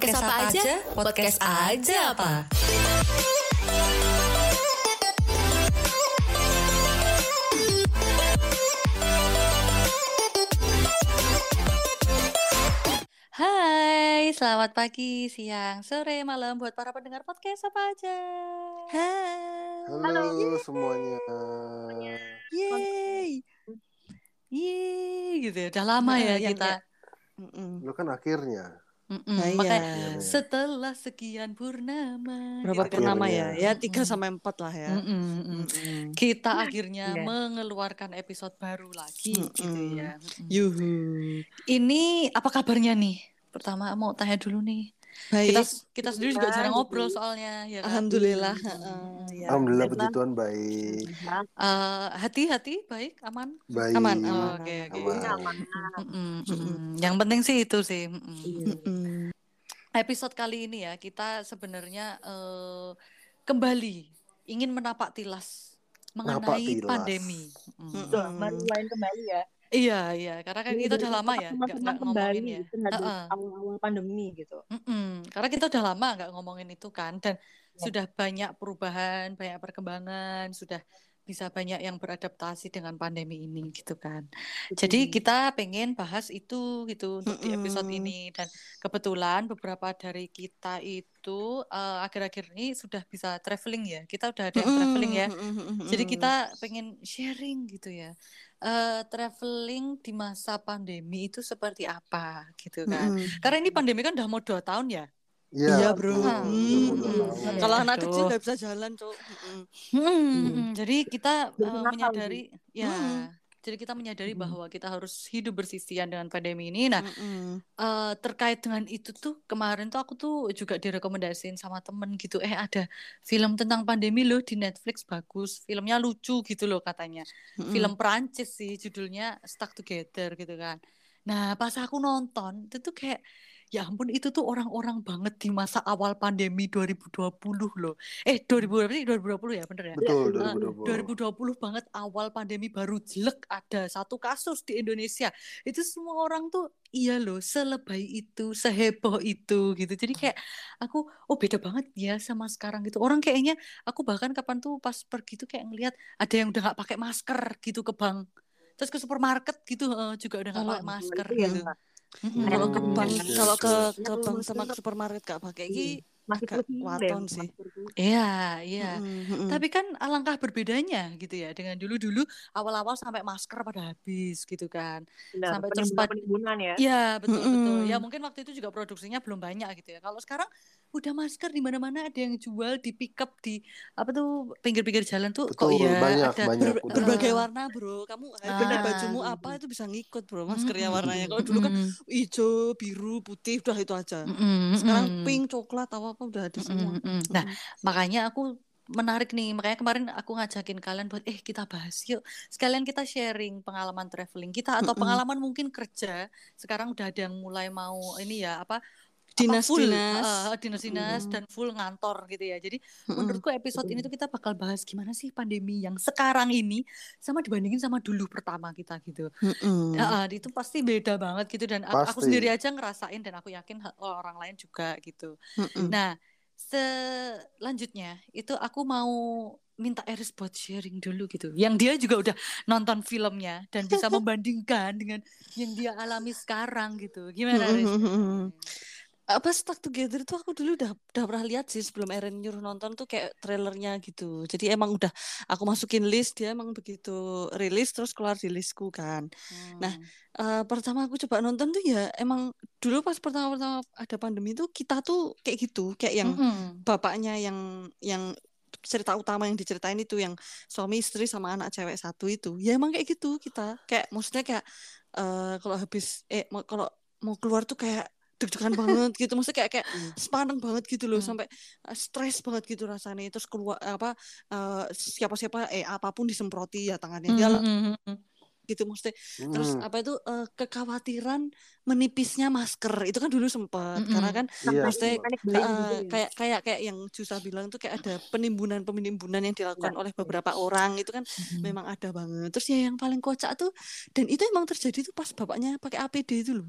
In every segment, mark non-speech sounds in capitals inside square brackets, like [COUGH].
Podcast apa aja? Podcast aja apa? Hai, selamat pagi, siang, sore, malam buat para pendengar podcast apa aja. Hai. Halo, semuanya. Yeay. Yeay, gitu ya. Udah lama Nah, ya kita. Mm-mm. Lu kan akhirnya. Mm-mm. Nah, iya. Makanya setelah sekian purnama. Berapa gitu kan. purnama ya? Ya Mm-mm. tiga sampai empat lah ya. Mm-mm, mm-mm. Mm-mm. Kita akhirnya Iya. mengeluarkan episode baru lagi gitu Mm-mm. ya. Mm-mm. Yuhu. Ini apa kabarnya nih? Pertama mau tanya dulu nih. Baik. Kita kita sendiri juga jarang ngobrol soalnya ya kan. Alhamdulillah. Mm. Heeh, ya. Alhamdulillah puji Tuhan baik. Eh, hati-hati baik aman. Baik. Aman, Oh. Oke oke. Aman. Mm-mm, mm-mm. Yang penting sih itu sih. Mm-mm. Episode kali ini ya kita sebenarnya eh, kembali ingin menapak tilas mengenai tilas. pandemi. Mm. Udah, mulai kembali ya. Iya iya karena kan kita udah lama ya nggak ngomongin ya. terhadap Heeh. awal-awal pandemi gitu. Mm-mm. Karena kita udah lama nggak ngomongin itu kan dan Ya. sudah banyak perubahan, banyak perkembangan, sudah bisa banyak yang beradaptasi dengan pandemi ini gitu kan. Jadi kita pengen bahas itu gitu untuk di episode ini dan kebetulan beberapa dari kita itu eh, akhir-akhir ini sudah bisa traveling ya. Kita udah ada yang traveling ya. Mm-mm. Jadi kita pengen sharing gitu ya. Eh traveling di masa pandemi itu seperti apa gitu kan. Mm-mm. Karena ini pandemi kan udah mau dua tahun ya. Iya, bro. betul. Hmm. Tahun. Kalau anak Aduh. kecil nggak bisa jalan, cok. Mm-mm. Hmm, hmm. Jadi kita nakal menyadari ya. Hmm. Jadi kita menyadari Hmm. bahwa kita harus hidup bersisian dengan pandemi ini. Nah, Mm-mm. eh, terkait dengan itu tuh kemarin tuh aku tuh juga direkomendasiin sama temen gitu. Eh ada film tentang pandemi loh di Netflix bagus. Filmnya lucu gitu loh katanya. Mm-mm. Film Perancis sih judulnya Stuck Together gitu kan. Nah pas aku nonton itu tuh kayak ya ampun itu tuh orang-orang banget di masa awal pandemi 2020 loh. Eh 2020 sih 2020 ya bener ya? Betul, Eh, 2020. 2020 banget awal pandemi baru jelek ada satu kasus di Indonesia. Itu semua orang tuh iya loh selebay itu, seheboh itu gitu. Jadi kayak aku oh beda banget ya sama sekarang gitu. Orang kayaknya aku bahkan kapan tuh pas pergi tuh kayak ngelihat ada yang udah nggak pakai masker gitu ke bank. Terus ke supermarket gitu eh, juga udah nggak Kalau- pakai masker Itu ya, Kalau ke Hmm, bank, iya, kalau ke iya. ke bank sama ke supermarket gak pakai ki masih waton sih. Iya, iya. Tapi kan alangkah berbedanya gitu ya dengan dulu-dulu awal-awal sampai masker pada habis gitu kan. Benar, Sampai terus penimbunan ya. Iya, betul betul. Ya mungkin waktu itu juga produksinya belum banyak gitu ya. Kalau sekarang udah masker di mana-mana ada yang jual di pick up di apa tuh pinggir-pinggir jalan tuh kok Betul, ya banyak, ada banyak. Ber- udah. berbagai warna bro kamu Ah. pilih bajumu apa itu bisa ngikut bro maskernya warnanya kalau dulu kan hijau biru putih udah itu aja sekarang pink coklat apa apa udah ada semua. Nah, makanya aku menarik nih. Makanya kemarin aku ngajakin kalian buat eh kita bahas yuk. Sekalian kita sharing pengalaman traveling kita atau pengalaman mungkin kerja. Sekarang udah ada yang mulai mau ini ya apa dinas full, dinas eh, dinas-dinas Mm. dan full ngantor gitu ya. Jadi Mm-mm. menurutku episode ini tuh kita bakal bahas gimana sih pandemi yang sekarang ini sama dibandingin sama dulu pertama kita gitu. Ya, eh, itu pasti beda banget gitu dan aku, aku Pasti. sendiri aja ngerasain dan aku yakin orang lain juga gitu. Mm-mm. Nah, selanjutnya itu aku mau minta Eris buat sharing dulu gitu. Yang dia juga udah nonton filmnya dan bisa membandingkan dengan yang dia alami sekarang gitu. Gimana, Eris? Apa stuck together itu aku dulu udah udah pernah lihat sih sebelum Eren nyuruh nonton tuh kayak trailernya gitu jadi emang udah aku masukin list dia emang begitu rilis terus keluar di listku kan Nah, Hmm. Eh, pertama aku coba nonton tuh ya emang dulu pas pertama-pertama ada pandemi tuh kita tuh kayak gitu kayak yang Mm-mm. bapaknya yang yang cerita utama yang diceritain itu yang suami istri sama anak cewek satu itu ya emang kayak gitu kita kayak maksudnya kayak eh kalau habis eh kalau mau keluar tuh kayak deg-degan banget gitu maksudnya kayak kayak sepaneng banget gitu loh Hmm. sampai eh, stres banget gitu rasanya terus keluar apa eh, siapa-siapa eh apa pun disemproti ya tangannya dia Mm-mm. gitu maksudnya terus Hmm, apa itu eh, kekhawatiran menipisnya masker itu kan dulu sempet Mm-mm. karena kan Iya. maksudnya eh, ya. kayak kayak kayak yang Jusa bilang tuh kayak ada penimbunan penimbunan yang dilakukan oleh beberapa orang itu kan Mm-mm. memang ada banget terus ya yang paling kocak tuh dan itu emang terjadi tuh pas bapaknya pakai APD itu loh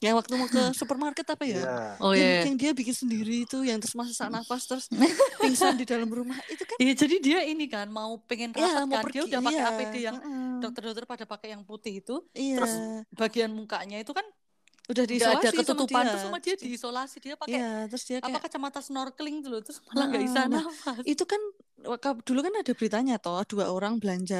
Yang waktu mau ke supermarket apa ya? Iya. Oh yang, iya. yang dia bikin sendiri itu yang terus masa sesak nafas terus [LAUGHS] pingsan di dalam rumah itu kan Iya, jadi dia ini kan mau pengen ya rapat mau kan. pergi Dia udah pakai iya. APD yang dokter-dokter pada pakai yang putih itu. iya terus Bagian mukanya itu kan udah udah diisolasi ada sama ketutupan dia. terus sama dia diisolasi. Dia pakai Iya, terus dia apa kayak kacamata snorkeling dulu terus malah nggak bisa Heeh, nah, nafas. itu kan dulu kan ada beritanya toh dua orang belanja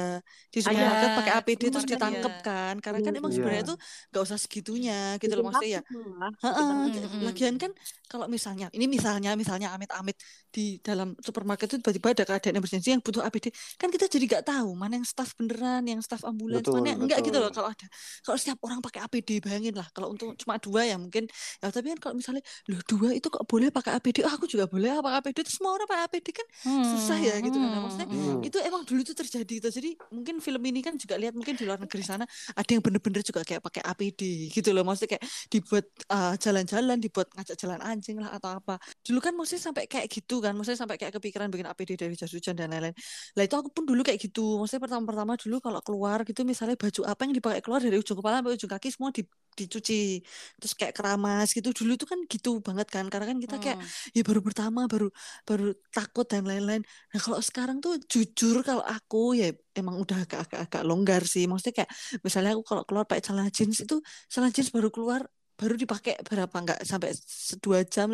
di Iya, supermarket pakai di APD terus supermarket, ditangkep iya. kan karena kan emang Iya. sebenarnya itu nggak usah segitunya gitu loh maksudnya ya kayak- Mm-mm. lagian kan kalau misalnya ini misalnya misalnya amit-amit di dalam supermarket itu tiba-tiba ada keadaan emergensi yang butuh APD kan kita jadi nggak tahu mana yang staff beneran yang staff ambulans Betul, mana yang enggak gitu loh kalau ada. Kalau setiap orang pakai APD bayangin lah kalau untuk cuma dua ya mungkin. Ya tapi kan kalau misalnya loh dua itu kok boleh pakai APD oh aku juga boleh pakai APD terus semua orang pakai APD kan susah ya gitu kan. Nah, maksudnya Hmm. itu emang dulu itu terjadi gitu. Jadi mungkin film ini kan juga lihat mungkin di luar negeri sana ada yang bener-bener juga kayak pakai APD gitu loh. Maksudnya kayak dibuat uh, jalan-jalan dibuat ngajak jalan anjing lah atau apa. Dulu kan maksudnya sampai kayak gitu kan maksudnya sampai kayak kepikiran bikin APD dari jas hujan dan lain-lain. Lah itu aku pun dulu kayak gitu. Maksudnya pertama-pertama dulu kalau keluar gitu misalnya baju apa yang dipakai keluar dari ujung kepala sampai ujung kaki semua di, dicuci. Terus kayak keramas gitu. Dulu itu kan gitu banget kan karena kan kita kayak ya baru pertama baru baru takut dan lain-lain. Nah kalau sekarang tuh jujur kalau aku ya emang udah agak-agak longgar sih. Maksudnya kayak misalnya aku kalau keluar pakai celana jeans itu celana jeans baru keluar baru dipakai berapa nggak sampai dua jam.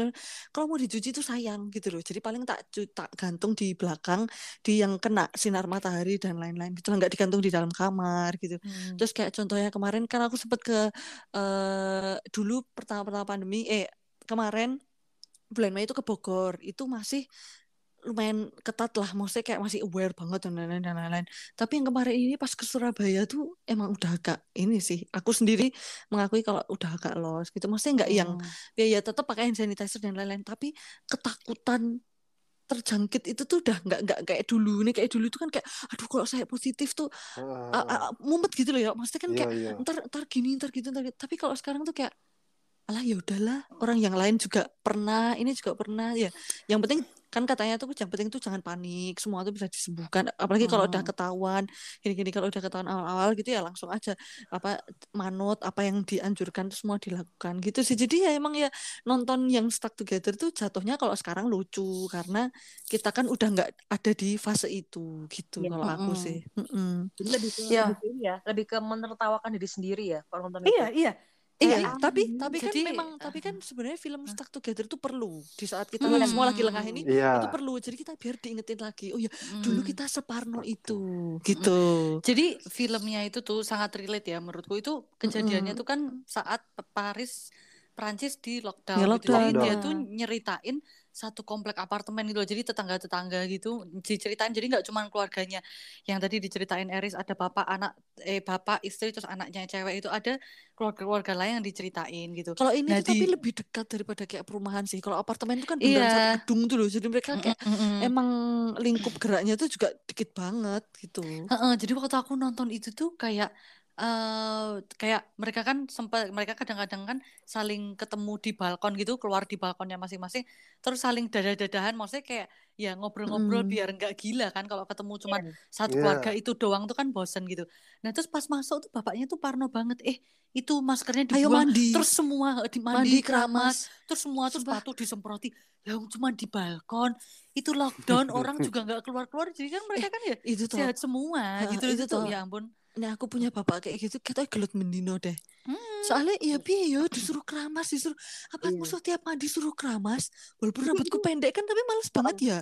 Kalau mau dicuci itu sayang gitu loh. Jadi paling tak tak gantung di belakang di yang kena sinar matahari dan lain-lain gitu nggak digantung di dalam kamar gitu. Hmm. Terus kayak contohnya kemarin kan aku sempet ke eh dulu pertama-pertama pandemi eh kemarin bulan Mei itu ke Bogor. Itu masih lumayan ketat lah. Maksudnya kayak masih aware banget dan lain-lain dan lain-lain. Tapi yang kemarin ini pas ke Surabaya tuh emang udah agak ini sih. Aku sendiri mengakui kalau udah agak los gitu. Maksudnya nggak yang Hmm. ya ya tetap pakai hand sanitizer dan lain-lain. Tapi ketakutan terjangkit itu tuh udah nggak nggak kayak dulu. Nih kayak dulu tuh kan kayak aduh kalau saya positif tuh a- a- mumet gitu loh ya. Maksudnya kan Iya, kayak iya. ntar ntar gini ntar gitu ntar gitu. Tapi kalau sekarang tuh kayak alah ya udahlah. Orang yang lain juga pernah ini juga pernah. Ya yang penting kan katanya tuh yang penting tuh jangan panik semua tuh bisa disembuhkan apalagi kalau udah Hmm. ketahuan gini-gini kalau udah ketahuan awal-awal gitu ya langsung aja apa manut apa yang dianjurkan tuh semua dilakukan gitu sih jadi ya emang ya nonton yang stuck together tuh jatuhnya kalau sekarang lucu karena kita kan udah nggak ada di fase itu gitu Iya. kalau aku sih. Jadi lebih ke Ya. ya, lebih menertawakan diri sendiri ya kalau nonton Iya, itu. iya. Iya, Kayak, tapi ah, tapi kan jadi, memang tapi kan sebenarnya film Stuck Together itu perlu di saat kita Hmm. lagi semua lagi lengah ini Iya. itu perlu. Jadi kita biar diingetin lagi. Oh ya, dulu Hmm. kita separno itu gitu. Jadi filmnya itu tuh sangat relate ya menurutku itu kejadiannya Mm-mm. tuh kan saat Paris Prancis di lockdown Ya, gitu. Jadi lockdown. dia tuh nyeritain satu komplek apartemen gitu loh. Jadi tetangga-tetangga gitu diceritain. Jadi nggak cuma keluarganya yang tadi diceritain Eris ada bapak anak eh bapak istri terus anaknya cewek itu ada keluarga-keluarga lain yang diceritain gitu. Kalau ini Nah, tapi di- lebih dekat daripada kayak perumahan sih. Kalau apartemen itu kan beneran Iya. satu gedung tuh loh. Jadi mereka kayak Mm-mm. emang lingkup geraknya tuh juga dikit banget gitu. Heeh, jadi waktu aku nonton itu tuh kayak eh kayak mereka kan sempat mereka kadang-kadang kan saling ketemu di balkon gitu keluar di balkonnya masing-masing terus saling dadah-dadahan maksudnya kayak ya ngobrol-ngobrol Mm. biar nggak gila kan kalau ketemu cuma Iya. satu Iya. keluarga itu doang tuh kan bosen gitu. Nah terus pas masuk tuh bapaknya tuh parno banget. Eh itu maskernya Ayo dibuang mandi. terus semua eh, di mandi mandi keramas. terus semua tuh sepatu disemproti. Yang cuma di balkon. Itu lockdown orang juga nggak keluar-keluar. Jadi kan mereka kan ya Itu sehat semua Ha, gitu itu itu tuh ya ampun Nah, aku punya bapak kayak gitu, kita gelut mendino deh. Hmm. Soalnya ya piye ya disuruh keramas, disuruh apa Iya. maksud tiap mandi disuruh keramas, walaupun [LAUGHS] rambutku pendek kan tapi males banget ya.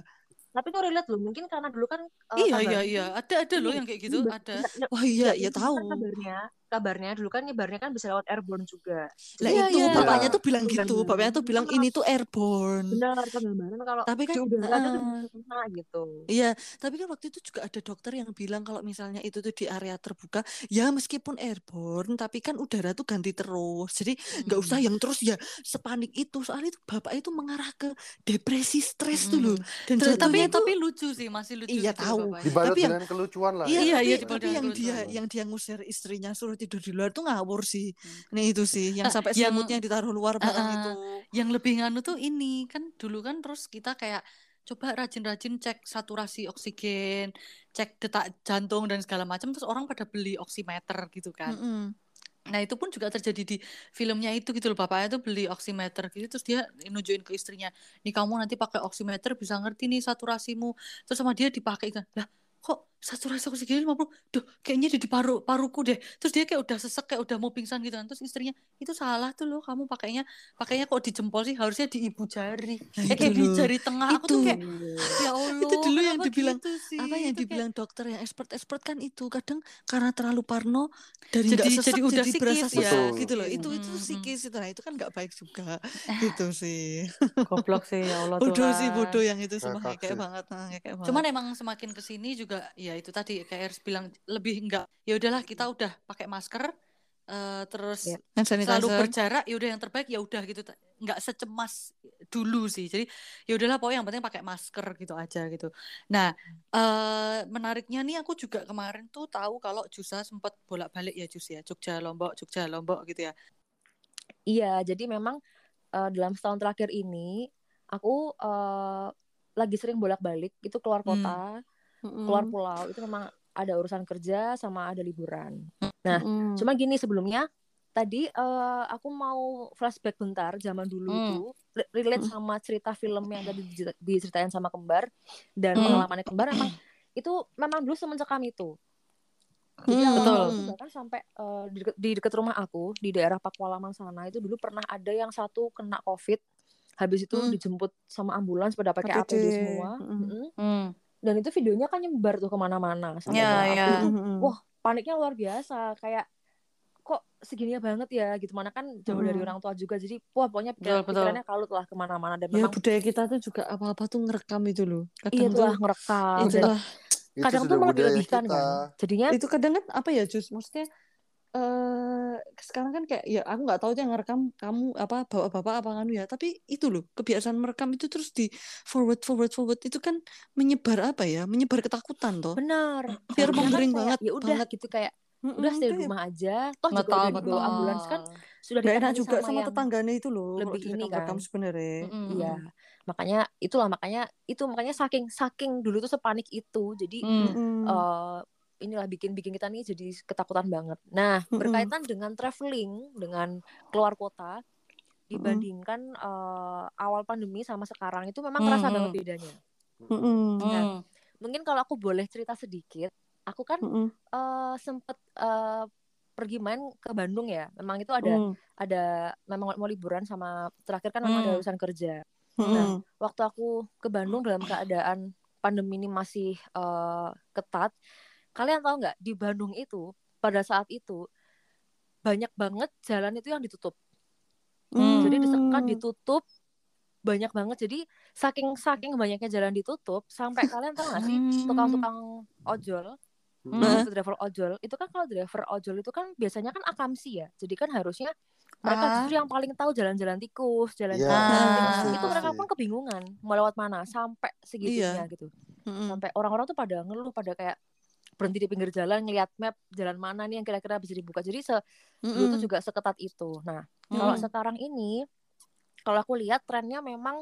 Tapi itu relate loh, mungkin karena dulu kan eh, iya iya iya ada ada loh Iya, yang kayak gitu iya, ada iya, iya. Wah iya, Nggak, ya itu tahu. kabarnya, kabarnya dulu kan nyebarnya kan bisa lewat airborne juga. Lah Iya, itu iya. bapaknya Iya. tuh bilang Bukan gitu, bapaknya tuh bilang ini tuh airborne. Benar, gambaran kalau Tapi kan udara Heeh. bisa kena gitu. Iya, tapi kan waktu itu juga ada dokter yang bilang kalau misalnya itu tuh di area terbuka, ya meskipun airborne, tapi kan udara tuh ganti terus. Jadi nggak usah Hmm. yang terus ya sepanik itu. Soalnya itu bapak itu mengarah ke depresi stres tuh loh. Dan Ter- tapi tuh tapi lucu sih masih lucu Iya, gitu tahu. Tapi yang- dengan kelucuan lah. Iya, Iya, tapi, iya, tapi yang dia yang dia ngusir istrinya suruh tidur di luar tuh ngawur sih. Nih itu sih, yang Ah, sampai yang- selimutnya ditaruh luar bareng Ah, itu. yang lebih nganu tuh ini kan dulu kan terus kita kayak coba rajin-rajin cek saturasi oksigen cek detak jantung dan segala macam terus orang pada beli oximeter gitu kan Mm-mm. Nah itu pun juga terjadi di filmnya itu gitu loh bapaknya tuh beli oximeter gitu terus dia nunjukin ke istrinya nih kamu nanti pakai oximeter bisa ngerti nih saturasimu terus sama dia dipakai kan lah kok saturasi oksigen 50 duh kayaknya di, di paru paruku deh terus dia kayak udah sesek kayak udah mau pingsan gitu kan terus istrinya itu salah tuh loh kamu pakainya pakainya kok di jempol sih harusnya di ibu jari Nah, eh itu kayak di jari tengah aku tuh Itu. kayak ya Allah Itu dulu yang dibilang- gitu sih? apa yang Itu kayak- dibilang dokter yang expert-expert kan itu kadang karena terlalu parno dari Jadi- sesek jadi jadi, udah berasa psikis ya. Betul. gitu loh itu itu Mm-mm. psikis itu nah itu kan nggak baik juga [LAUGHS] gitu sih goblok sih ya Allah bodoh sih bodoh yang itu semua kayak sih. banget nah, kayak banget Cuman emang semakin ke sini juga ya itu tadi kayak Ers bilang lebih enggak ya udahlah kita udah pakai masker eh, terus Iya. hand selalu berjarak ya udah yang terbaik ya udah gitu nggak secemas dulu sih. Jadi ya udahlah pokoknya yang penting pakai masker gitu aja gitu. Nah eh menariknya nih aku juga kemarin tuh tahu kalau Jusa sempat bolak-balik ya Jus ya Jogja Lombok Jogja Lombok gitu ya. Iya, jadi memang eh, dalam setahun terakhir ini aku eh, lagi sering bolak-balik itu keluar Hmm. Mm-mm. keluar pulau. Itu memang ada urusan kerja sama ada liburan. Nah, Mm-mm. Cuma gini sebelumnya tadi eh, aku mau flashback bentar zaman dulu Hmm. itu re- relate sama cerita film yang tadi dicer- diceritain sama kembar dan Hmm. pengalamannya kembar emang itu memang dulu semencekam itu. Jadi Hmm. awal-awal Betul. itu bahkan sampai eh, di, deket, di dekat rumah aku di daerah Pakualaman sana itu dulu pernah ada yang satu kena COVID, habis itu Hmm. dijemput sama ambulans pada pakai APD. Semua. Mm-mm. hmm. Dan itu videonya kan nyebar tuh ke mana-mana sampai Ya, ya. aku Mm-mm. wah paniknya luar biasa. Kayak kok segininya banget ya? Gitu mana kan jauh dari orang tua juga. Jadi wah pokoknya pikiran, betul. pikirannya kalut lah ke mana-mana. Dan ya memang budaya kita tuh juga apa-apa tuh ngerekam itu loh. Kadang iya tuh tuh lah ngerekam. itulah. Itu kadang tuh melebih-lebihkan kita. kan. Jadinya itu kadang kan apa ya Jus? Maksudnya eh sekarang kan kayak ya aku nggak tahu yang ngerekam kamu apa bapak-bapak apa anu ya. Tapi itu loh kebiasaan merekam itu terus di forward forward forward itu kan menyebar apa ya? Menyebar ketakutan toh. Benar. Biar kan mengering kayak, banget ya udah banget. gitu kayak Mm-mm, udah stay di rumah aja. Toh juga betul udah dibawa ambulans kan sudah nggak enak juga sama sama tetangganya itu loh lebih ini kan. sebenarnya. Mm-mm. iya. Makanya itulah makanya itu makanya saking saking dulu tuh sepanik itu. Jadi Hmm. Mm-mm. Inilah bikin bikin kita nih jadi ketakutan banget. Nah berkaitan dengan traveling dengan keluar kota dibandingkan eh, awal pandemi sama sekarang itu memang kerasa Mm-mm. banget bedanya. Mm-mm. Hmm. Mungkin kalau aku boleh cerita sedikit, aku kan Mm-mm. eh, sempet eh, pergi main ke Bandung ya. Memang itu ada Mm. ada memang mau liburan sama terakhir kan memang ada Hmm. urusan kerja. Mm-mm. Waktu aku ke Bandung dalam keadaan pandemi ini masih eh, ketat, kalian tahu nggak di Bandung itu pada saat itu banyak banget jalan itu yang ditutup. Hmm. Jadi disekat ditutup banyak banget. Jadi saking saking banyaknya jalan ditutup sampai kalian tahu nggak sih Hmm. tukang-tukang ojol, Hmm. driver ojol itu kan kalau driver ojol itu kan biasanya kan akamsi ya. Jadi kan harusnya mereka Ah. justru yang paling tahu jalan-jalan tikus, jalan Iya, jalan tikus. Ah. itu mereka pun kebingungan mau lewat mana sampai segitunya gitu. Mm-mm. Sampai orang-orang tuh pada ngeluh pada kayak berhenti di pinggir jalan ngeliat map jalan mana nih yang kira-kira bisa dibuka. Jadi se dulu tuh Mm-mm. juga seketat itu. Nah, kalau Hmm. sekarang ini kalau aku lihat trennya memang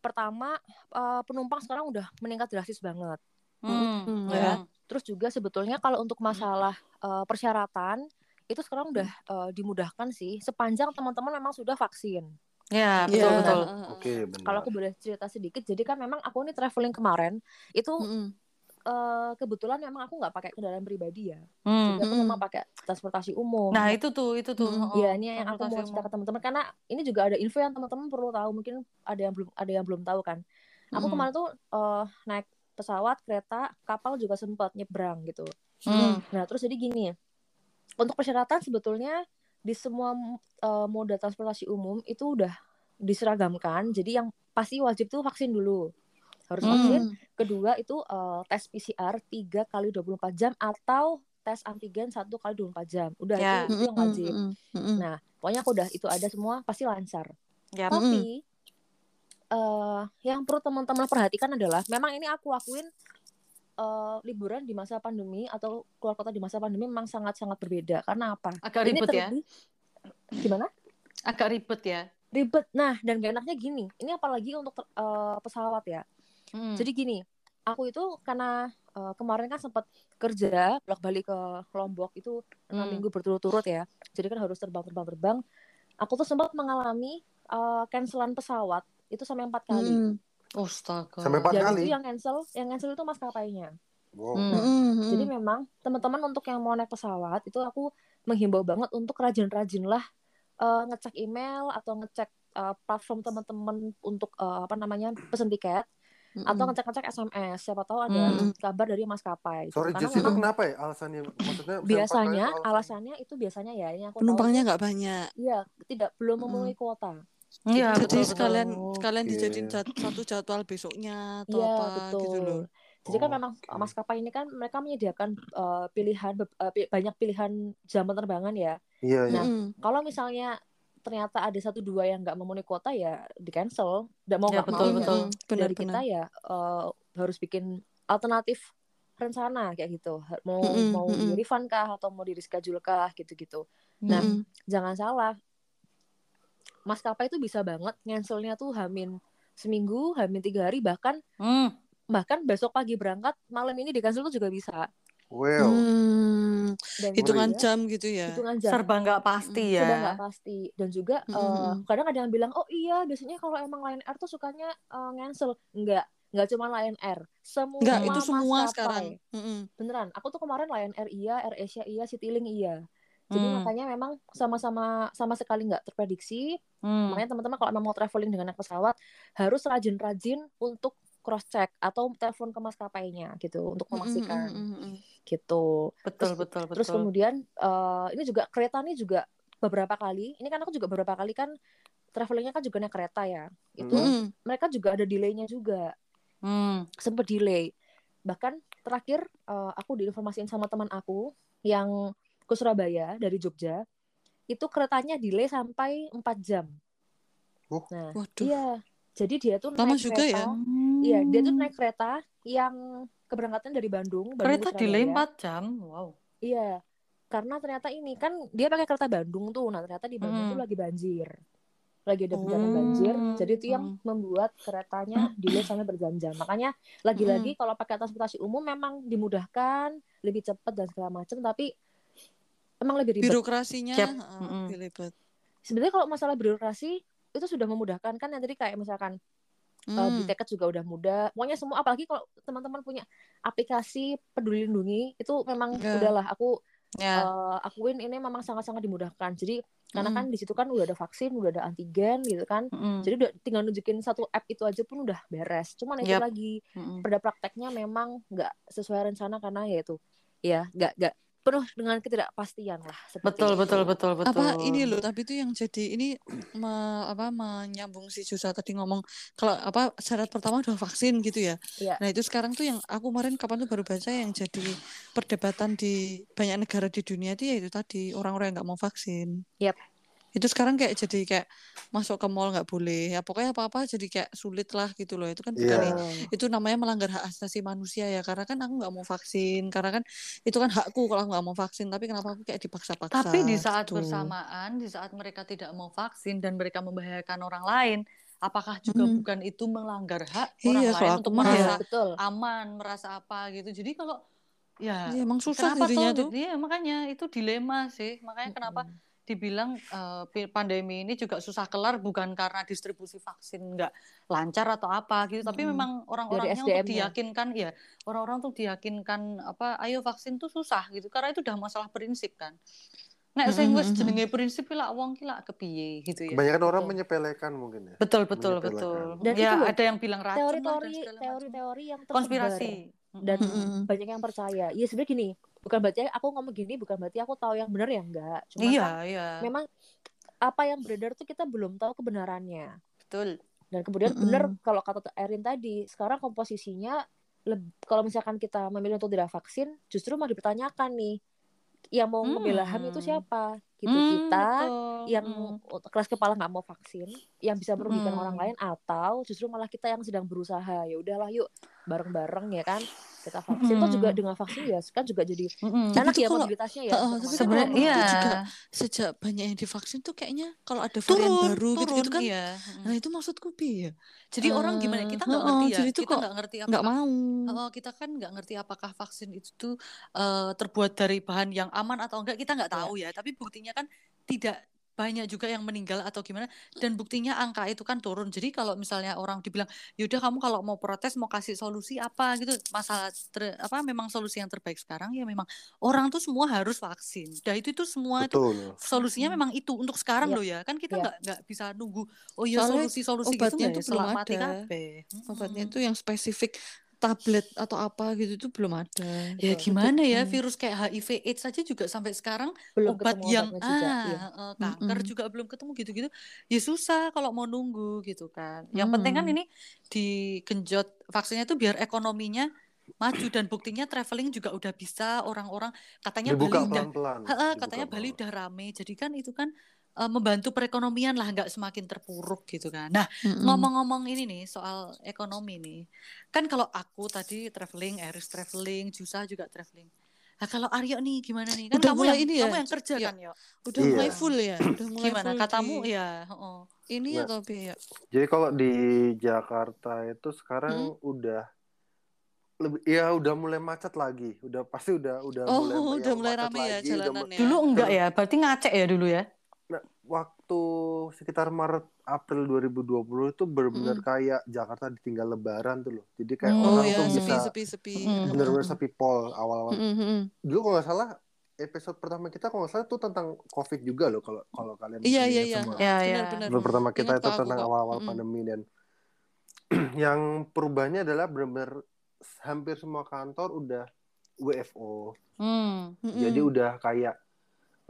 pertama eh, penumpang sekarang udah meningkat drastis banget. Hmm. Mm, ya. Hmm. Terus juga sebetulnya kalau untuk masalah eh, persyaratan itu sekarang udah eh, dimudahkan sih sepanjang teman-teman memang sudah vaksin. Ya, Iya. betul betul. Oke, benar. Kalau aku boleh cerita sedikit, jadi kan memang aku ini traveling kemarin itu Mm-mm. Eh, kebetulan memang aku nggak pakai kendaraan pribadi ya, Hmm. jadi aku Mm-mm. memang pakai transportasi umum. Nah, itu tuh, itu tuh. Mm-mm. oh, Iya, ini yang aku mau cerita ke teman-teman karena ini juga ada info yang teman-teman perlu tahu. Mungkin ada yang belum ada yang belum tahu kan. Aku Mm. kemarin tuh eh, naik pesawat, kereta, kapal juga sempat nyebrang gitu. Hmm. Nah, terus jadi gini. Untuk persyaratan sebetulnya di semua eh, moda transportasi umum itu udah diseragamkan. Jadi yang pasti wajib tuh vaksin dulu. Harus Hmm. vaksin. Kedua itu eh, tes PCR 3 kali 24 jam atau tes antigen 1 kali 24 jam. Udah Ya. itu, itu yang wajib. Mm-mm. Nah, pokoknya aku udah itu ada semua pasti lancar. Yap. Tapi eh yang perlu teman-teman perhatikan adalah memang ini aku akuin eh liburan di masa pandemi atau keluar kota di masa pandemi memang sangat-sangat berbeda. Karena apa? Agak ini ribet ya. gimana? Agak ribet ya. Ribet. Nah, dan gak enaknya gini. Ini apalagi untuk ter- eh, pesawat ya. Hmm. Jadi gini, aku itu karena eh, kemarin kan sempat kerja bolak balik ke Lombok itu enam Hmm. minggu berturut-turut ya jadi kan harus terbang terbang terbang aku tuh sempat mengalami eh, cancelan pesawat itu sampai empat kali Mm. Astaga. Sampai empat kali? itu yang cancel yang cancel itu maskapainya Wow. Hmm. Mm, mm, jadi mm. memang teman-teman untuk yang mau naik pesawat itu aku menghimbau banget untuk rajin-rajin lah eh, ngecek email atau ngecek eh, platform teman-teman untuk eh, apa namanya pesen tiket atau Mm-mm. ngecek-ngecek SMS siapa tahu ada Hmm. kabar dari maskapai gitu. Sorry, karena Jess, itu kenapa ya alasannya? Maksudnya biasanya alasannya itu biasanya ya ini aku Penumpangnya nggak banyak. iya tidak belum memenuhi kuota Iya, Jadi betul, sekalian sekalian Oke. dijadiin jad- satu jadwal besoknya atau iya apa betul gitu loh. jadi kan Oh, memang oke. maskapai ini kan mereka menyediakan eh, pilihan pi- banyak pilihan jam penerbangan ya Iya, iya. Nah, Mm-mm. kalau misalnya ternyata ada satu dua yang nggak memenuhi kuota ya di cancel nggak mau Ya, nggak betul, mau betul. mm-mm. dari kita Benar-benar. ya eh, harus bikin alternatif rencana kayak gitu mau Mm-mm, mau di mm-mm. refund kah atau mau di reschedule kah gitu-gitu Nah, Mm-mm. jangan salah maskapai itu bisa banget cancelnya tuh hamin seminggu hamin tiga hari bahkan Hmm. bahkan besok pagi berangkat malam ini di cancel tuh juga bisa Well, Hmm, dan hitungan juga jam gitu ya. hitungan jam Serba nggak pasti Serba ya. nggak pasti dan juga Mm, eh, mm, mm. kadang ada yang bilang oh iya biasanya kalau emang Lion Air tuh sukanya eh, cancel enggak nggak cuma Lion Air semua Enggak, itu semua maskapai. sekarang. Mm-mm. beneran aku tuh kemarin Lion Air iya Air Asia iya Citylink iya jadi Hmm. makanya memang sama-sama sama sekali nggak terprediksi Hmm. makanya teman-teman kalau memang mau traveling dengan naik pesawat harus rajin-rajin untuk cross check atau telepon ke maskapainya gitu untuk memastikan mm-mm, mm-mm. gitu Betul, Terus- betul, betul. Terus kemudian eh, ini juga kereta nih juga beberapa kali. Ini kan aku juga beberapa kali kan travelingnya kan juga naik kereta ya. Itu Mm-mm. mereka juga ada delaynya juga. Hmm. Sempet delay. Bahkan terakhir eh, aku diinformasiin sama teman aku yang ke Surabaya dari Jogja. Itu keretanya delay sampai 4 jam. Oh. Nah, Waduh. iya. Jadi dia tuh Lama naik juga kereta. ya? Iya, dia tuh naik kereta yang keberangkatan dari Bandung, Kereta ke delay Surabaya. 4 jam. Wow. Iya, karena ternyata ini kan dia pakai kereta Bandung tuh. Nah, ternyata di Bandung Mm. tuh lagi banjir. Lagi ada bencana Oh. banjir. Jadi itu yang Mm. membuat keretanya delay sampai berjam-jam. Makanya lagi-lagi kalau pakai transportasi umum memang dimudahkan, lebih cepat dan segala macam, tapi emang lebih ribet. Birokrasinya lebih ribet. Sebenarnya kalau masalah birokrasi itu sudah memudahkan kan yang tadi kayak misalkan uh, beli Hmm. tiket juga udah mudah. Pokoknya semua apalagi kalau teman-teman punya aplikasi Peduli Lindungi itu memang Ya. udahlah aku Ya. eh, akuin ini memang sangat-sangat dimudahkan. Jadi karena Mm. kan di situ kan udah ada vaksin, udah ada antigen gitu kan. Mm-mm. Jadi udah tinggal nunjukin satu app itu aja pun udah beres. Cuman itu Yap. lagi Mm-mm. pada prakteknya memang nggak sesuai rencana karena ya itu ya nggak nggak penuh dengan ketidakpastian lah. seperti Betul, itu. betul, betul, betul. apa ini loh tapi itu yang jadi ini me- apa menyambung si Josa tadi ngomong kalau apa syarat pertama adalah vaksin gitu ya Iya. nah itu sekarang tuh yang aku kemarin kapan tuh baru baca yang jadi perdebatan di banyak negara di dunia itu ya itu tadi orang-orang yang nggak mau vaksin Yap. Itu sekarang kayak jadi kayak masuk ke mall nggak boleh ya pokoknya apa-apa jadi kayak sulit lah gitu loh itu kan Iya. Betul. itu namanya melanggar hak asasi manusia ya karena kan aku nggak mau vaksin karena kan itu kan hakku kalau aku nggak mau vaksin tapi kenapa aku kayak dipaksa-paksa Tapi di saat gitu. bersamaan, di saat mereka tidak mau vaksin dan mereka membahayakan orang lain, apakah juga Mm. bukan itu melanggar hak Iya, orang kalau lain untuk merasa ya. betul. aman, merasa apa gitu. Jadi kalau ya Iya, emang susah kenapa jadinya toh? tuh. Iya, makanya itu dilema sih. Makanya kenapa Mm-mm. Dibilang eh, pi- pandemi ini juga susah kelar bukan karena distribusi vaksin nggak lancar atau apa gitu, tapi Mm-mm. memang orang-orangnya untuk diyakinkan ya orang-orang tuh diyakinkan apa ayo vaksin tuh susah gitu karena itu udah masalah prinsip kan. Nek sing wis jenenge prinsip lak wong ki lak kepiye gitu ya. Kebanyakan orang Betul. menyepelekan mungkin ya. Betul betul betul. Dan ya itu ada yang bilang racun lah Teori-teori teori-teori yang tersebar konspirasi. dan Mm-mm. banyak yang percaya. Ya sebenarnya gini, bukan berarti aku ngomong gini bukan berarti aku tahu yang benar ya enggak. Cuma Iya, kan iya. memang apa yang beredar tuh kita belum tahu kebenarannya. Betul. Dan kemudian Mm-mm. benar kalau kata Erin tadi, sekarang komposisinya kalau misalkan kita memilih untuk tidak vaksin, justru mau dipertanyakan nih, yang mau ngebela HAM itu Hmm. siapa? Gitu Hmm, kita betul. yang Hmm. keras kepala nggak mau vaksin, yang bisa merugikan Hmm. orang lain, atau justru malah kita yang sedang berusaha ya udahlah yuk bareng-bareng ya kan kita vaksin tuh juga Mm. dengan vaksin ya kan juga jadi. Tapi enak ya kalau- mobilitasnya ya kalau Sebenarnya iya. juga sejak banyak yang divaksin tuh kayaknya kalau ada varian turun, baru turun gitu-gitu kan iya. nah itu maksudku bi ya Jadi orang gimana? Kita nggak heeh, ngerti ya. jadi tuh Kita nggak ngerti nggak apakah mau Oh, kita kan nggak ngerti apakah vaksin itu tuh eh, terbuat dari bahan yang aman atau enggak kita nggak Iya. tahu ya. Tapi buktinya kan tidak banyak juga yang meninggal atau gimana. Dan buktinya angka itu kan turun. Jadi kalau misalnya orang dibilang, yaudah kamu kalau mau protes mau kasih solusi apa gitu, masalah ter- apa memang solusi yang terbaik sekarang ya memang orang tuh semua harus vaksin. Dah itu itu semua itu Betul. solusinya memang itu untuk sekarang Iya. loh ya. Kan kita Iya. nggak nggak bisa nunggu. Oh iya solusi-solusi gitu ya, belum mati ada. kabeh. obatnya Mm-mm. itu yang spesifik tablet atau apa gitu tuh belum ada Ya gimana ya Mm. virus kayak HIV AIDS saja juga sampai sekarang belum obat ketemu yang obatnya juga ah iya. eh, kanker Mm-mm. juga belum ketemu gitu-gitu. Ya susah kalau mau nunggu gitu kan. Yang penting kan Mm. ini digenjot vaksinnya itu biar ekonominya maju dan buktinya traveling juga udah bisa orang-orang katanya Dibuka Bali udah pelan-pelan. Heeh, dibuka katanya Bali pelan-pelan. udah rame. Jadi kan itu kan eh, membantu perekonomian lah nggak semakin terpuruk gitu kan. Nah, Mm-mm. ngomong-ngomong ini nih soal ekonomi nih. Kan kalau aku tadi traveling, Eris traveling, Jusa juga traveling. Nah, kalau Aryo nih gimana nih? Kan Udah kamu mulai yang ini kamu ya? yang kerja Ya. kan, Yo? udah Iya. mulai full ya udah mulai Gimana full katamu di ya? heeh. ini Nah, atau bi ya Jadi kalau di Jakarta itu sekarang udah lebih ya udah mulai macet lagi. Udah pasti udah udah oh mulai [LAUGHS] udah mulai macet rame ya lagi, udah jalanan mu- ya Dulu enggak ya? Berarti ngacek ya dulu ya? Waktu sekitar Maret April 2020 itu benar-benar Mm. kayak Jakarta ditinggal lebaran tuh loh. Jadi kayak Hmm. oh orang ya tuh sepi bisa sepi sepi Mm-mm. benar-benar sepi pol awal-awal. Mm-mm, mm-mm. Dulu kalau nggak salah episode pertama kita kalau nggak salah tuh tentang COVID juga loh kalau kalau kalian iya iya iya semua. Ya, benar benar Episode pertama kita Ingat itu tentang awal-awal Mm-mm. pandemi dan [CLEARS THROAT] yang perubahannya adalah benar-benar hampir semua kantor udah WFO. Hmm. Mm-mm. Jadi udah kayak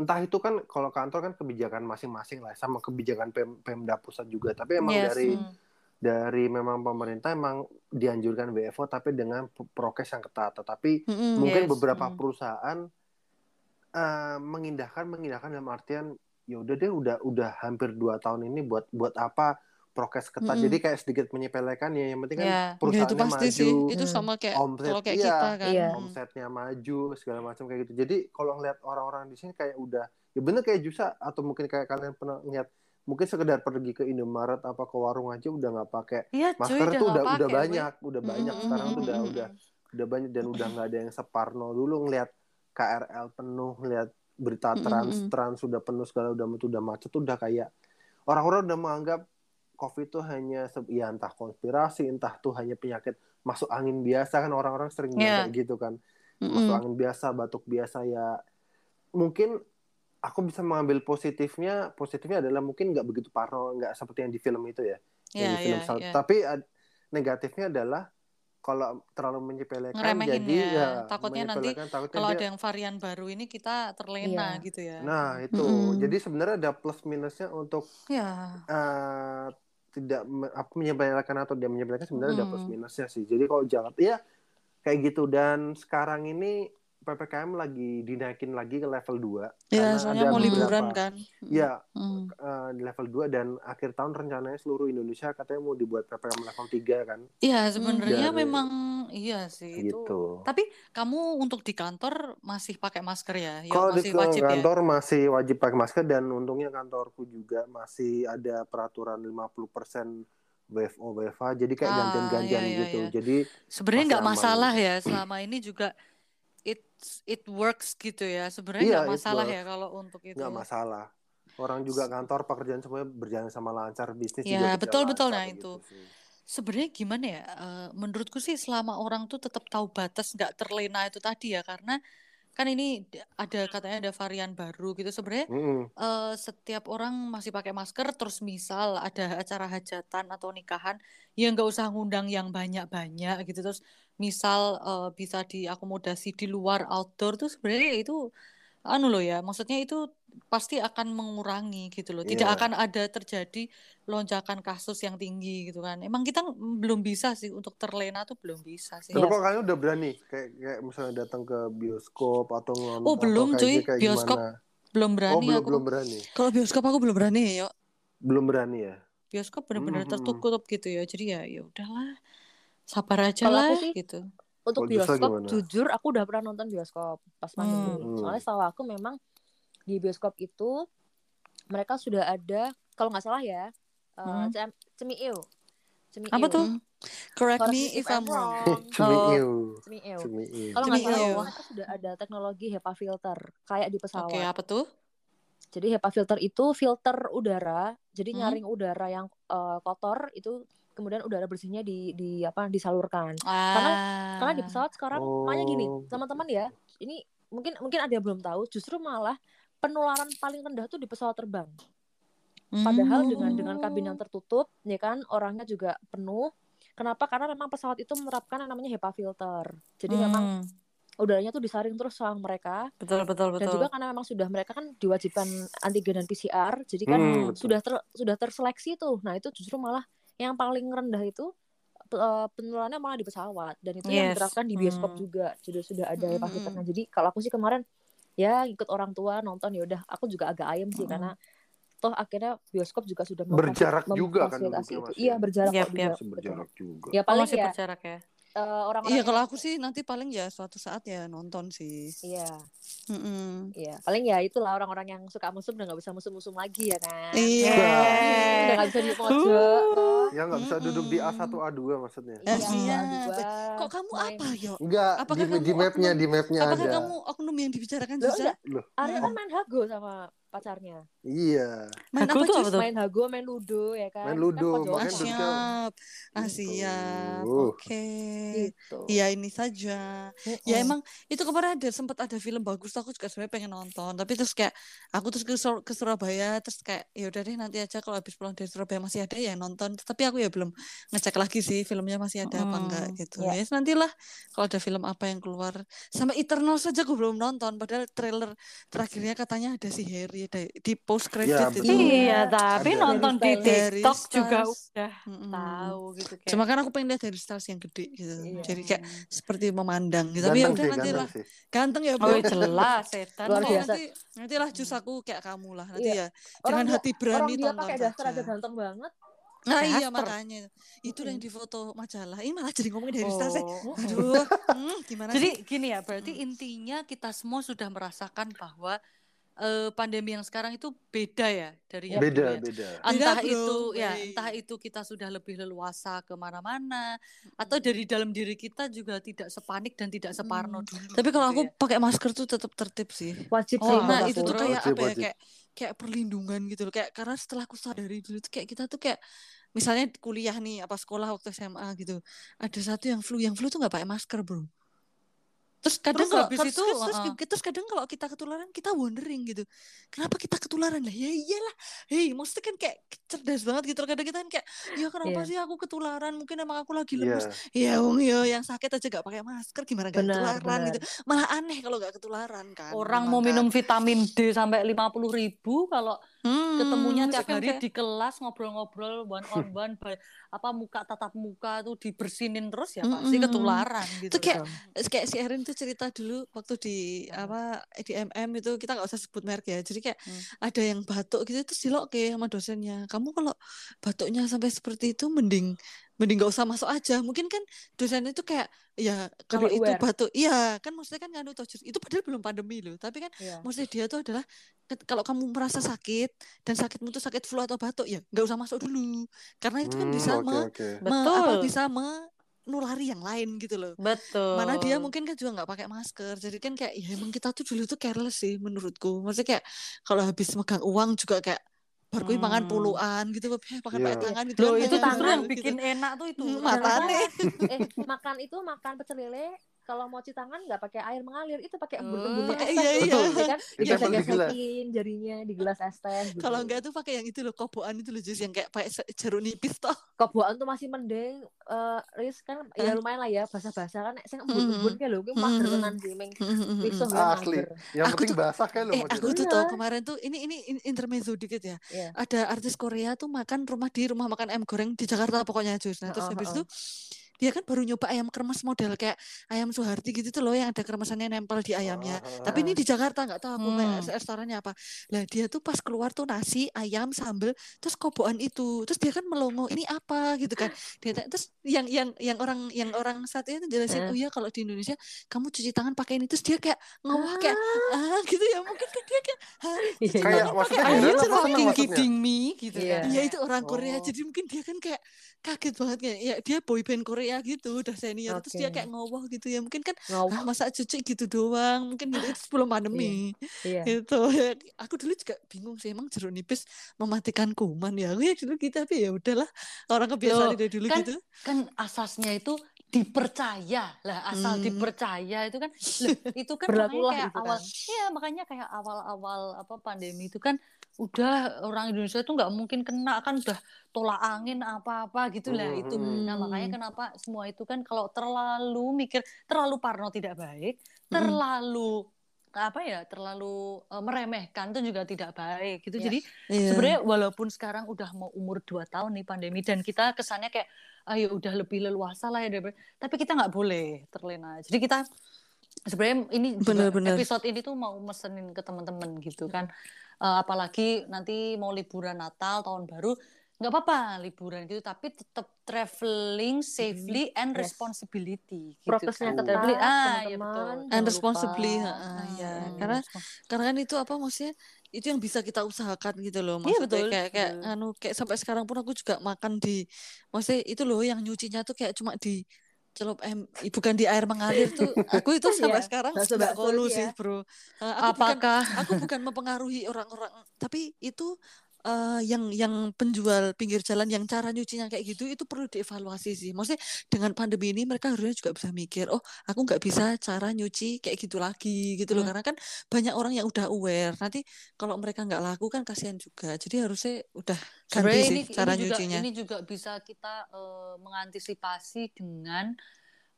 entah itu kan kalau kantor kan kebijakan masing-masing lah sama kebijakan Pem Pemda pusat juga. Tapi emang Yes. dari hmm. dari memang pemerintah emang dianjurkan WFO tapi dengan prokes yang ketat. Tetapi Mm-mm. mungkin Yes, beberapa mm. perusahaan eh, mengindahkan mengindahkan dalam artian ya udah deh udah udah hampir dua tahun ini buat buat apa prokes ketat. Mm-mm. Jadi kayak sedikit menyepelekan ya yang penting kan Ya. Ya, itu perusahaannya pasti maju, sih itu sama kayak omset kalau kayak iya, kita kan Iya. Omsetnya maju segala macam kayak gitu. Jadi kalau ngeliat orang-orang di sini kayak udah ya bener kayak Jusa atau mungkin kayak kalian pernah ngeliat mungkin sekedar pergi ke Indomaret apa ke warung aja udah nggak pakai cuy, masker udah tuh udah udah pakai, gue. banyak, udah banyak Mm, sekarang tuh udah udah udah banyak dan udah nggak ada yang separno dulu ngeliat KRL penuh, ngeliat berita trans mm. trans sudah penuh segala udah udah macet tuh udah kayak orang-orang udah menganggap COVID tuh hanya ya entah konspirasi, entah tuh hanya penyakit masuk angin biasa kan orang-orang sering bilang Iya. kayak gitu kan masuk angin biasa, batuk biasa ya. Mungkin aku bisa mengambil positifnya, positifnya adalah mungkin nggak begitu parno, nggak seperti yang di film itu ya. Iya, yang di film iya, Sal- iya. Tapi ad- negatifnya adalah kalau terlalu menyepelekan Ngeremehin jadi ya. ya Takutnya nanti takutnya Kalau dia- ada yang varian baru ini kita terlena Iya. gitu ya. Nah, itu. Mm-mm. Jadi sebenarnya ada plus minusnya untuk Ya. eh, tidak apa menyepelekan atau dia menyepelekan sebenarnya ada plus minusnya sih. Jadi kalau Jakarta ya kayak gitu dan sekarang ini PPKM lagi dinaikin lagi ke level 2 ya Karena soalnya mau liburan kan Ya, Mm. eh, di level 2 dan akhir tahun rencananya seluruh Indonesia katanya mau dibuat PPKM level 3 kan. Iya, sebenarnya Dari- memang iya sih itu. Gitu. Tapi kamu untuk di kantor masih pakai masker ya? Ya Kalau di masih wajib ya? kantor masih wajib pakai masker dan untungnya kantorku juga masih ada peraturan 50% WFO WFH jadi kayak Ah, gantian-gantian iya, iya, gitu. iya. Jadi Sebenarnya nggak masalah ya selama ini juga it it works gitu ya. Sebenarnya Iya, nggak masalah ya kalau untuk itu. nggak masalah. Orang juga kantor pekerjaan semuanya berjalan sama lancar, bisnis Ya, juga betul-betul. lancar Nah, gitu itu. sih. Sebenarnya gimana ya? eh, menurutku sih selama orang tuh tetap tahu batas, nggak terlena itu tadi ya, karena kan ini ada katanya ada varian baru gitu. Sebenarnya Mm-mm. eh, setiap orang masih pakai masker, terus misal ada acara hajatan atau nikahan, ya nggak usah ngundang yang banyak-banyak gitu. Terus misal eh, bisa diakomodasi di luar outdoor tuh sebenarnya itu anu loh ya, maksudnya itu pasti akan mengurangi gitu loh. Tidak Iya. akan ada terjadi lonjakan kasus yang tinggi gitu kan. Emang kita belum bisa sih untuk terlena tuh belum bisa sih. Tapi kok kalian udah berani kayak kayak misalnya datang ke bioskop atau nonton Oh, belum, atau cuy. kayak, kayak Bioskop gimana? Belum Oh, berani belum aku. belum berani. kalau bioskop aku belum berani ya Belum berani ya. Bioskop benar-benar Mhm. tertutup gitu ya. Jadi ya ya udahlah. Sabar aja Kalau lah aku sih- gitu. untuk Jusa bioskop gimana? jujur aku udah pernah nonton bioskop pas pandemi. Hmm. Soalnya setahu aku memang di bioskop itu mereka sudah ada kalau nggak salah ya eh, Hmm. cem- cemiil. Cemiil. Apa tuh? Hmm. Correct me if I'm wrong. Cemiil. Cemiil. Cemiil. Kalau nggak salah mereka sudah ada teknologi HEPA filter kayak di pesawat. Oke, apa tuh? Jadi HEPA filter itu filter udara, jadi Hmm. nyaring udara yang eh, kotor itu kemudian udara bersihnya di di apa disalurkan. Ah. Karena di pesawat sekarang makanya gini, Oh. teman-teman ya, ini mungkin mungkin ada yang belum tahu, justru malah penularan paling rendah tuh di pesawat terbang. Padahal Hmm. dengan dengan kabin yang tertutup, ya kan orangnya juga penuh. Kenapa? Karena memang pesawat itu menerapkan yang namanya HEPA filter. Jadi memang Hmm. Udaranya tuh disaring terus sama mereka betul betul dan betul. juga karena memang sudah mereka kan diwajibkan antigen dan PCR jadi kan Hmm, sudah ter, sudah terseleksi tuh nah itu justru malah yang paling rendah itu eh, penularannya malah di pesawat dan itu yang Yes. diterapkan di bioskop Hmm. juga sudah sudah ada Hmm, fasilitasnya jadi kalau aku sih kemarin ya ikut orang tua nonton ya udah aku juga agak ayam sih Hmm. karena toh akhirnya bioskop juga sudah Berjarak juga kan itu iya ya? berjarak juga yap. betul. Berjarak juga. ya Oh, paling masih ya berjarak ya. Eh, orang-orang Iya, yang- kalau aku sih nanti paling ya suatu saat ya nonton sih. iya Mm-mm. Iya, paling ya itulah orang-orang yang suka musuh udah nggak bisa musuh-musuh lagi ya kan. Iya. Udah nggak bisa di pojok. toh. Ya nggak bisa duduk di Mm-mm. A1 A2 maksudnya. Iya, siap. dua, Kok kamu main. apa, yo? Enggak, Apakah di, kamu di mapnya, oknum- di mapnya Apakah ada. kamu oknum yang dibicarakan Loh. Loh, Arya Hmm. kan main hago sama pacarnya. iya. Main Hago apa, tuh? Main hago, main ludo ya kan. Main Kita ludo, pojokan. Ah, duduknya- siap. Ah, Gitu. siap. Uh. Oke. Gitu. Iya, ini saja. Ya Mm-mm. emang itu kemarin ada sempat ada film bagus aku juga sebenarnya pengen nonton tapi terus kayak aku terus ke, Sur- ke Surabaya terus kayak ya udah deh nanti aja kalau habis pulang dari Surabaya masih ada ya nonton tapi aku ya belum ngecek lagi sih filmnya masih ada apa enggak Hmm, gitu ya. ya nantilah kalau ada film apa yang keluar sama Eternal saja aku belum nonton padahal trailer terakhirnya katanya ada si Harry ada di post credit Ya, itu. Iya, tapi Ada. nonton di. TikTok juga udah Mm-mm. tahu gitu kayak. cuma kan aku pengen lihat dari stars yang gede gitu Iya. jadi kayak seperti memandang gitu tapi ya Ganteng udah sih, nantilah ganteng ganteng ya Oh bro jelas setan. Luar Nanti- biasa. nanti nantilah jus aku kayak kamu lah nanti Iya. ya dengan dia- hati berani orang dia tonton pakai daster aja ganteng banget. Nah iya makanya itu yang di foto majalah. Ini malah jadi ngomongin dari ya. Oh. Aduh, hmm, gimana Jadi sih? gini ya, berarti intinya kita semua sudah merasakan bahwa eh, pandemi yang sekarang itu beda ya dari yang Beda, dulu ya. beda. Entah Beda, bro. itu ya, Wey. entah itu kita sudah lebih leluasa ke mana-mana, atau dari dalam diri kita juga tidak sepanik dan tidak separno dulu. Tapi kalau gitu aku ya. pakai masker tuh tetap tertib sih. Wajib sih Oh, Nah itu tuh Wajib, kayak apa ya wajib. kayak kayak perlindungan gitu loh. Kayak karena setelah aku sadari dulu tuh kayak kita tuh kayak misalnya kuliah nih apa sekolah waktu SMA gitu. Ada satu yang flu, yang flu tuh nggak pakai masker bro. Terus kadang Terus kalau habis terus, itu, terus, terus, terus kadang kalau kita ketularan kita wondering gitu. Kenapa kita ketularan lah? Ya iyalah. Hei, maksudnya kan kayak cerdas banget gitu. Kadang kita kan kayak, ya kenapa Iya. sih aku ketularan? Mungkin emang aku lagi Iya. lemes. Ya wong yo yang sakit aja gak pakai masker gimana gak Benar, ketularan benar. gitu. Malah aneh kalau gak ketularan kan. orang mau minum vitamin D sampai 50 ribu kalau Hmm, ketemunya tiap hari kayak- di kelas ngobrol-ngobrol one on one apa muka tatap muka tuh dibersinin terus ya pasti Mm-mm. ketularan gitu. Itu kayak- Betul. kayak si Erin tuh cerita dulu waktu di apa di MM itu kita nggak usah sebut merek ya jadi kayak Hmm. ada yang batuk gitu terus diloke sama dosennya kamu kalau batuknya sampai seperti itu mending mending nggak usah masuk aja mungkin kan dosen itu kayak ya kalau Lebih itu aware. batuk iya kan maksudnya kan nganu toh Jus. itu padahal belum pandemi loh tapi kan Iya. maksudnya dia tuh adalah kalau kamu merasa sakit dan sakitmu tuh sakit flu atau batuk ya nggak usah masuk dulu karena itu kan Hmm, bisa oke, me- oke. me- apa, bisa menulari yang lain gitu loh Betul. mana dia mungkin kan juga nggak pakai masker jadi kan kayak ya emang kita tuh dulu tuh careless sih menurutku maksudnya kayak kalau habis megang uang juga kayak baru mangan Hmm. puluhan gitu eh pakai Iya. pakai tangan gitu Loh kan, itu banyak justru gitu. yang bikin enak tuh itu. Hmm, Rasa- matane. [LAUGHS] eh makan itu makan pecel lele kalau mau cuci tangan nggak pakai air mengalir itu pakai Oh, embun-embunnya pakai- es iya, teh iya. tuh, ya kan Itu yang paling digesek-gesekin jarinya di gelas es teh gitu. kalau enggak tuh pakai yang itu loh kobokan itu loh jus yang kayak pakai jeruk nipis toh. Kebuaan tuh masih mending eh Riz kan ya lumayan lah ya bahasa-bahasa kan sing embun-embun kayak lho kuwi mager Hmm. tenan sih ming. Wisuh ya Asli. Yang penting basah kan lo eh aku tuh Iya. tau kemarin tuh ini ini in- intermezzo dikit ya. Iya. ada artis Korea tuh makan rumah di rumah makan M goreng di Jakarta pokoknya jus. Nah terus habis itu dia kan baru nyoba ayam kremes model kayak ayam Suharti gitu tuh loh yang ada kremesannya nempel di ayamnya. Tapi ini di Jakarta nggak tahu aku Hmm. hmm. restorannya apa. Lah dia tuh pas keluar tuh nasi, ayam, sambel, terus kobokan itu. Terus dia kan melongo, ini apa gitu kan. Dia tanya- terus yang yang yang orang yang orang satunya tuh jelasin, Eh. "Oh iya kalau di Indonesia kamu cuci tangan pakai ini." Terus dia kayak ngomong kayak ah gitu ya. Mungkin kan dia kayak "Hah, Iya, cuci Kayak tangan maksudnya pakai heran air apa jeruk?" seneng fucking maksudnya? kidding me gitu Iya. kan. Iya itu orang Korea Oh. jadi mungkin dia kan kayak kaget banget kayak ya dia boyband Korea gitu udah senior terus dia kayak ngowoh gitu ya mungkin kan ah masa cuci gitu doang mungkin gitu itu sebelum pandemi Iya. gitu ya aku dulu juga bingung sih emang jeruk nipis mematikan kuman ya aku ya dulu gitu tapi ya udahlah orang kebiasaan dari dulu kan gitu kan asasnya itu dipercaya lah asal Hmm. dipercaya itu kan [LAUGHS] loh, itu kan makanya kayak itu kan. awal ya makanya kayak awal-awal apa pandemi itu kan udah orang Indonesia itu nggak mungkin kena kan udah tolak angin apa-apa gitu lah Hmm, itu hmm. nah makanya kenapa semua itu kan kalau terlalu mikir terlalu parno tidak baik Hmm. terlalu apa ya terlalu eh, meremehkan itu juga tidak baik gitu Iya. jadi Iya. sebenarnya walaupun sekarang udah mau umur 2 tahun nih pandemi dan kita kesannya kayak ayo udah lebih leluasa lah ya tapi kita nggak boleh terlena jadi kita sebenarnya ini juga Bener-bener. episode ini tuh mau mesenin ke teman-teman gitu kan Eh, apalagi nanti mau liburan Natal tahun baru nggak apa-apa liburan gitu tapi tetap traveling safely and Yes. responsibility gitu Prokesnya kan. ketat, Traveling- ah ya teman-teman. betul and responsibly lupa. Ah, ya iya, karena karena kan itu apa maksudnya itu yang bisa kita usahakan gitu loh Iya, maksudnya betul, kayak kayak betul. anu kayak sampai sekarang pun aku juga makan di maksudnya itu loh yang nyucinya tuh kayak cuma di celup em ih, bukan di air mengalir tuh. [LAUGHS] Aku itu sampai Iya, sekarang nggak kolu itu sih ya. bro. Eh, aku bukan apakah? aku bukan mempengaruhi orang-orang tapi itu eh, yang yang penjual pinggir jalan yang cara nyucinya kayak gitu itu perlu dievaluasi sih. Maksudnya dengan pandemi ini mereka harusnya juga bisa mikir oh aku nggak bisa cara nyuci kayak gitu lagi gitu loh. Hmm. karena kan banyak orang yang udah aware nanti kalau mereka nggak laku kan kasihan juga. Jadi harusnya udah ganti Sebenarnya sih ini, cara ini juga nyucinya. ini juga bisa kita eh, mengantisipasi dengan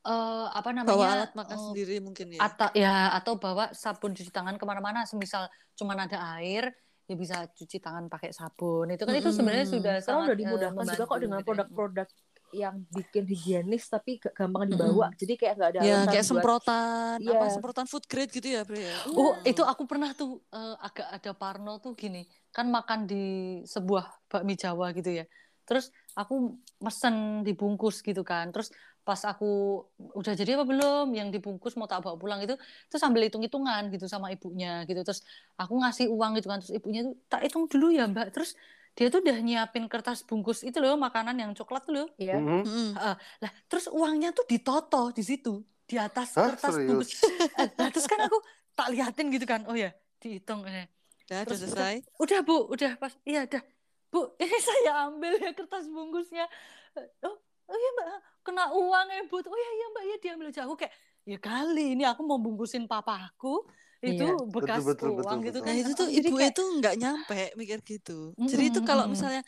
eh, apa bawa namanya alat makan eh, sendiri mungkin ya. atau ya atau bawa sabun cuci tangan ke mana-mana. Semisal cuman ada air ya bisa cuci tangan pakai sabun itu kan itu sebenarnya sudah Sekarang sangat udah eh, dimudahkan juga kok membantu dengan gitu ya. produk-produk yang bikin higienis tapi gampang dibawa. Jadi kayak nggak ada ya kayak buat semprotan apa Iya. semprotan food grade gitu ya bre ya Oh, itu aku pernah tuh eh, agak ada parno tuh gini. Kan makan di sebuah bakmi Jawa gitu ya. Terus aku mesen dibungkus gitu kan. Terus pas aku udah jadi apa belum yang dibungkus mau tak bawa pulang itu terus sambil hitung-hitungan gitu sama ibunya gitu. Terus aku ngasih uang gitu kan. Terus ibunya tuh tak hitung dulu ya, Mbak. Terus dia tuh udah nyiapin kertas bungkus itu loh makanan yang coklat tuh loh. ya. Mhm. Mm-mm. Lah, terus uangnya tuh ditoto di situ, di atas Hah, kertas serius? bungkus. Eh, Lah, terus kan aku tak liatin gitu kan. Oh ya, dihitung eh. Udah, udah Terus selesai Udah, Bu, udah pas. Iya, udah. Bu, ini [LAUGHS] saya ambil ya kertas bungkusnya. Eh, Oh, oh iya, Mbak. Kena uang ya, Bu. Oh iya, iya, Mbak. Iya, diambil aja. Aku kayak, ya kali ini aku mau bungkusin papaku. Itu Iya. bekas Betul, betul, uang betul, gitu betul. kan. Nah itu tuh ibu kayak- itu nggak nyampe mikir gitu. Jadi itu kalau misalnya,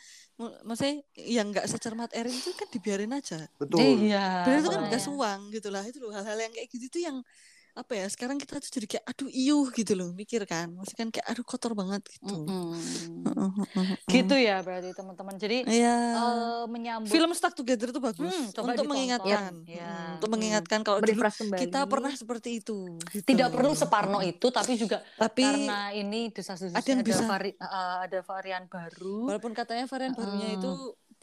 maksudnya yang nggak secermat Erin itu kan dibiarin aja. Betul. Iya. Padahal itu kan bekas uang gitu lah. Itu loh hal-hal yang kayak gitu tuh yang apa ya sekarang kita tuh jadi kayak aduh iuh gitu loh mikir kan maksudnya kan kayak aduh kotor banget gitu heeh, heeh. Gitu ya berarti teman-teman. Jadi Iya eh, menyambut film Stuck Together tuh bagus Hmm, untuk ditonton. mengingatkan Ya. Hmm, untuk Hmm. mengingatkan kalau dulu kembali. kita pernah seperti itu gitu. tidak perlu separno itu tapi juga tapi karena ini desas-desusnya ada bisa- vari- uh, ada varian baru walaupun katanya varian barunya itu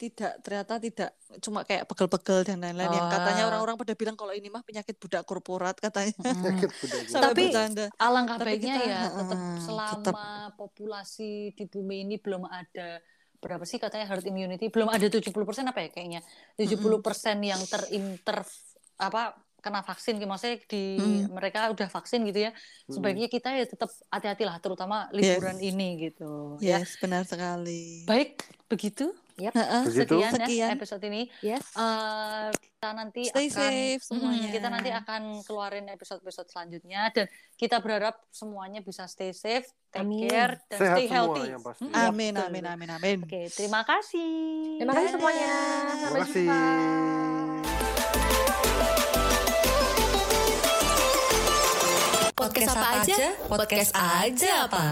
tidak ternyata tidak cuma kayak pegel-pegel dan lain-lain yang katanya Ah. orang-orang pada bilang kalau ini mah penyakit budak korporat katanya Mm. Gitu. sampai Tapi- bercanda alangkah Tapi baiknya kita, ya tetap selama tetap. populasi di bumi ini belum ada berapa sih katanya herd immunity belum ada 70% apa ya kayaknya 70% yang terinter apa kena vaksin gitu. maksudnya di Mm. mereka udah vaksin gitu ya sebaiknya kita ya tetap hati-hatilah terutama liburan ini gitu ya yes benar sekali baik begitu Heeh, Begitu. sekian, Sekian. ya episode ini Yes. Eh, kita nanti stay akan safe semuanya kita nanti akan keluarin episode-episode selanjutnya dan kita berharap semuanya bisa stay safe, take Amin. care dan Sehat stay healthy. Mm, amin amin amin amin Oke, terima kasih. Terima kasih semuanya. Terima Sampai kasih. jumpa. Podcast apa aja? Podcast aja apa?